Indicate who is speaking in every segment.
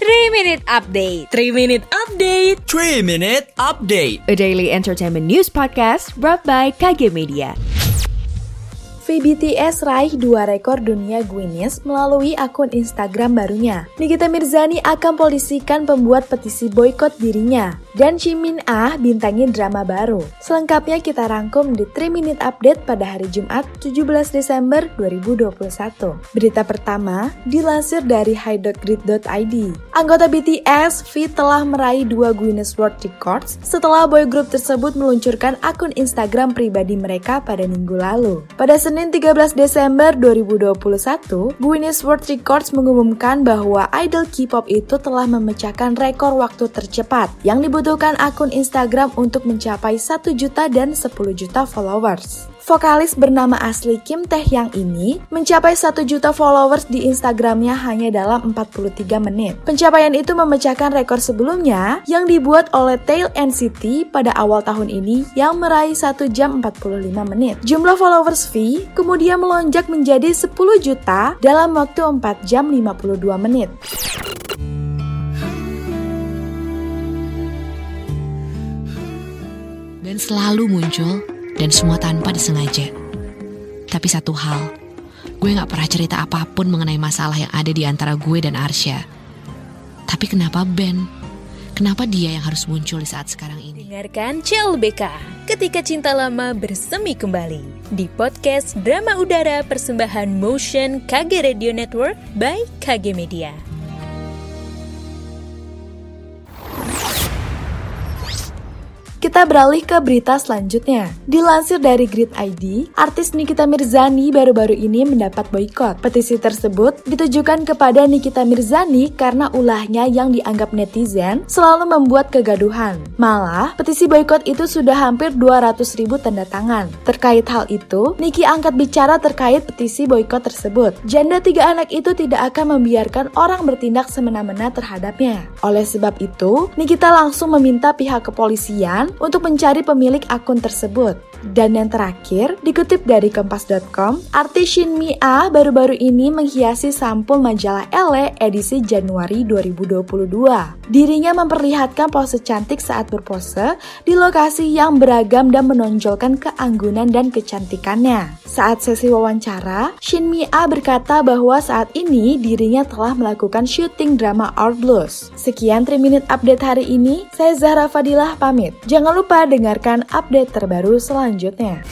Speaker 1: 3 Minute Update
Speaker 2: 3 Minute Update
Speaker 3: 3 Minute Update
Speaker 1: A daily entertainment news podcast brought by KG Media
Speaker 4: VBTS raih dua rekor dunia Guinness melalui akun Instagram barunya. Nikita Mirzani akan polisikan pembuat petisi boykot dirinya. Dan Jimin Ah bintangi drama baru. Selengkapnya kita rangkum di 3 Minute Update pada hari Jumat 17 Desember 2021. Berita pertama dilansir dari high.grid.id. Anggota BTS, V telah meraih dua Guinness World Records setelah boy group tersebut meluncurkan akun Instagram pribadi mereka pada minggu lalu. Pada Senin Senin 13 Desember 2021, Guinness World Records mengumumkan bahwa idol K-pop itu telah memecahkan rekor waktu tercepat yang dibutuhkan akun Instagram untuk mencapai 1 juta dan 10 juta followers. Vokalis bernama asli Kim Tae Hyang ini mencapai 1 juta followers di Instagramnya hanya dalam 43 menit. Pencapaian itu memecahkan rekor sebelumnya yang dibuat oleh Tail NCT pada awal tahun ini yang meraih 1 jam 45 menit. Jumlah followers V kemudian melonjak menjadi 10 juta dalam waktu 4 jam 52 menit.
Speaker 2: Dan selalu muncul dan semua tanpa disengaja. Tapi satu hal, gue gak pernah cerita apa pun mengenai masalah yang ada di antara gue dan Arsya. Tapi kenapa Ben? Kenapa dia yang harus muncul di saat sekarang ini?
Speaker 5: Dengarkan CLBK ketika cinta lama bersemi kembali di podcast Drama Udara Persembahan Motion KG Radio Network by KG Media.
Speaker 4: Kita beralih ke berita selanjutnya. Dilansir dari Grid ID, artis Nikita Mirzani baru-baru ini mendapat boykot. Petisi tersebut ditujukan kepada Nikita Mirzani karena ulahnya yang dianggap netizen selalu membuat kegaduhan. Malah, petisi boykot itu sudah hampir 200 ribu tanda tangan. Terkait hal itu, Niki angkat bicara terkait petisi boykot tersebut. Janda tiga anak itu tidak akan membiarkan orang bertindak semena-mena terhadapnya. Oleh sebab itu, Nikita langsung meminta pihak kepolisian untuk mencari pemilik akun tersebut. Dan yang terakhir, dikutip dari kompas.com, artis Shin Mi A baru-baru ini menghiasi sampul majalah Elle edisi Januari 2022. Dirinya memperlihatkan pose cantik saat berpose di lokasi yang beragam dan menonjolkan keanggunan dan kecantikannya. Saat sesi wawancara, Shin Mi A berkata bahwa saat ini dirinya telah melakukan syuting drama Our Blues. Sekian 3 Minute Update hari ini, saya Zahra Fadilah pamit. Jangan lupa dengarkan update terbaru selanjutnya.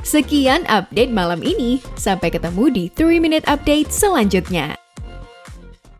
Speaker 1: Sekian update malam ini. Sampai ketemu di 3 Minute Update selanjutnya.